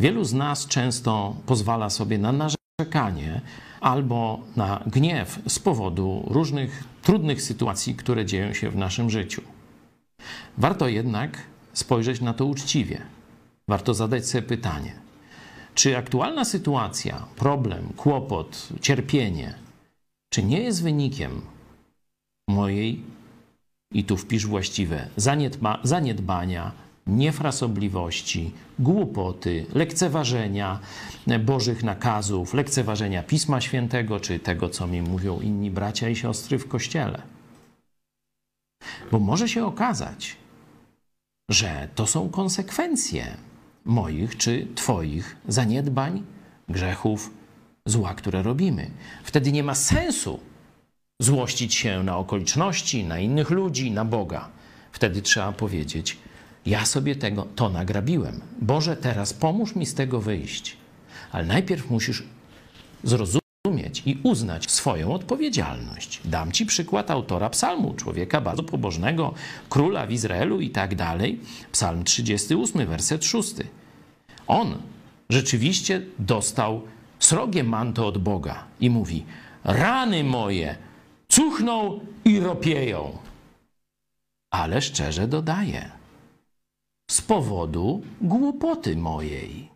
Wielu z nas często pozwala sobie na narzekanie albo na gniew z powodu różnych trudnych sytuacji, które dzieją się w naszym życiu. Warto jednak spojrzeć na to uczciwie. Warto zadać sobie pytanie: czy aktualna sytuacja, problem, kłopot, cierpienie, czy nie jest wynikiem mojej, i tu wpisz właściwe, zaniedba, zaniedbania, niefrasobliwości, głupoty, lekceważenia Bożych nakazów, lekceważenia Pisma Świętego, czy tego, co mi mówią inni bracia i siostry w kościele. Bo może się okazać, że to są konsekwencje moich czy Twoich zaniedbań, grzechów, zła, które robimy. Wtedy nie ma sensu złościć się na okoliczności, na innych ludzi, na Boga. Wtedy trzeba powiedzieć: Ja sobie tego to nagrabiłem. Boże, teraz pomóż mi z tego wyjść. Ale najpierw musisz zrozumieć i uznać swoją odpowiedzialność. Dam ci przykład autora psalmu, człowieka bardzo pobożnego, króla w Izraelu i tak dalej. Psalm 38, werset 6. On rzeczywiście dostał srogie manto od Boga i mówi: Rany moje cuchną i ropieją. Ale szczerze dodaje: powodu głupoty mojej.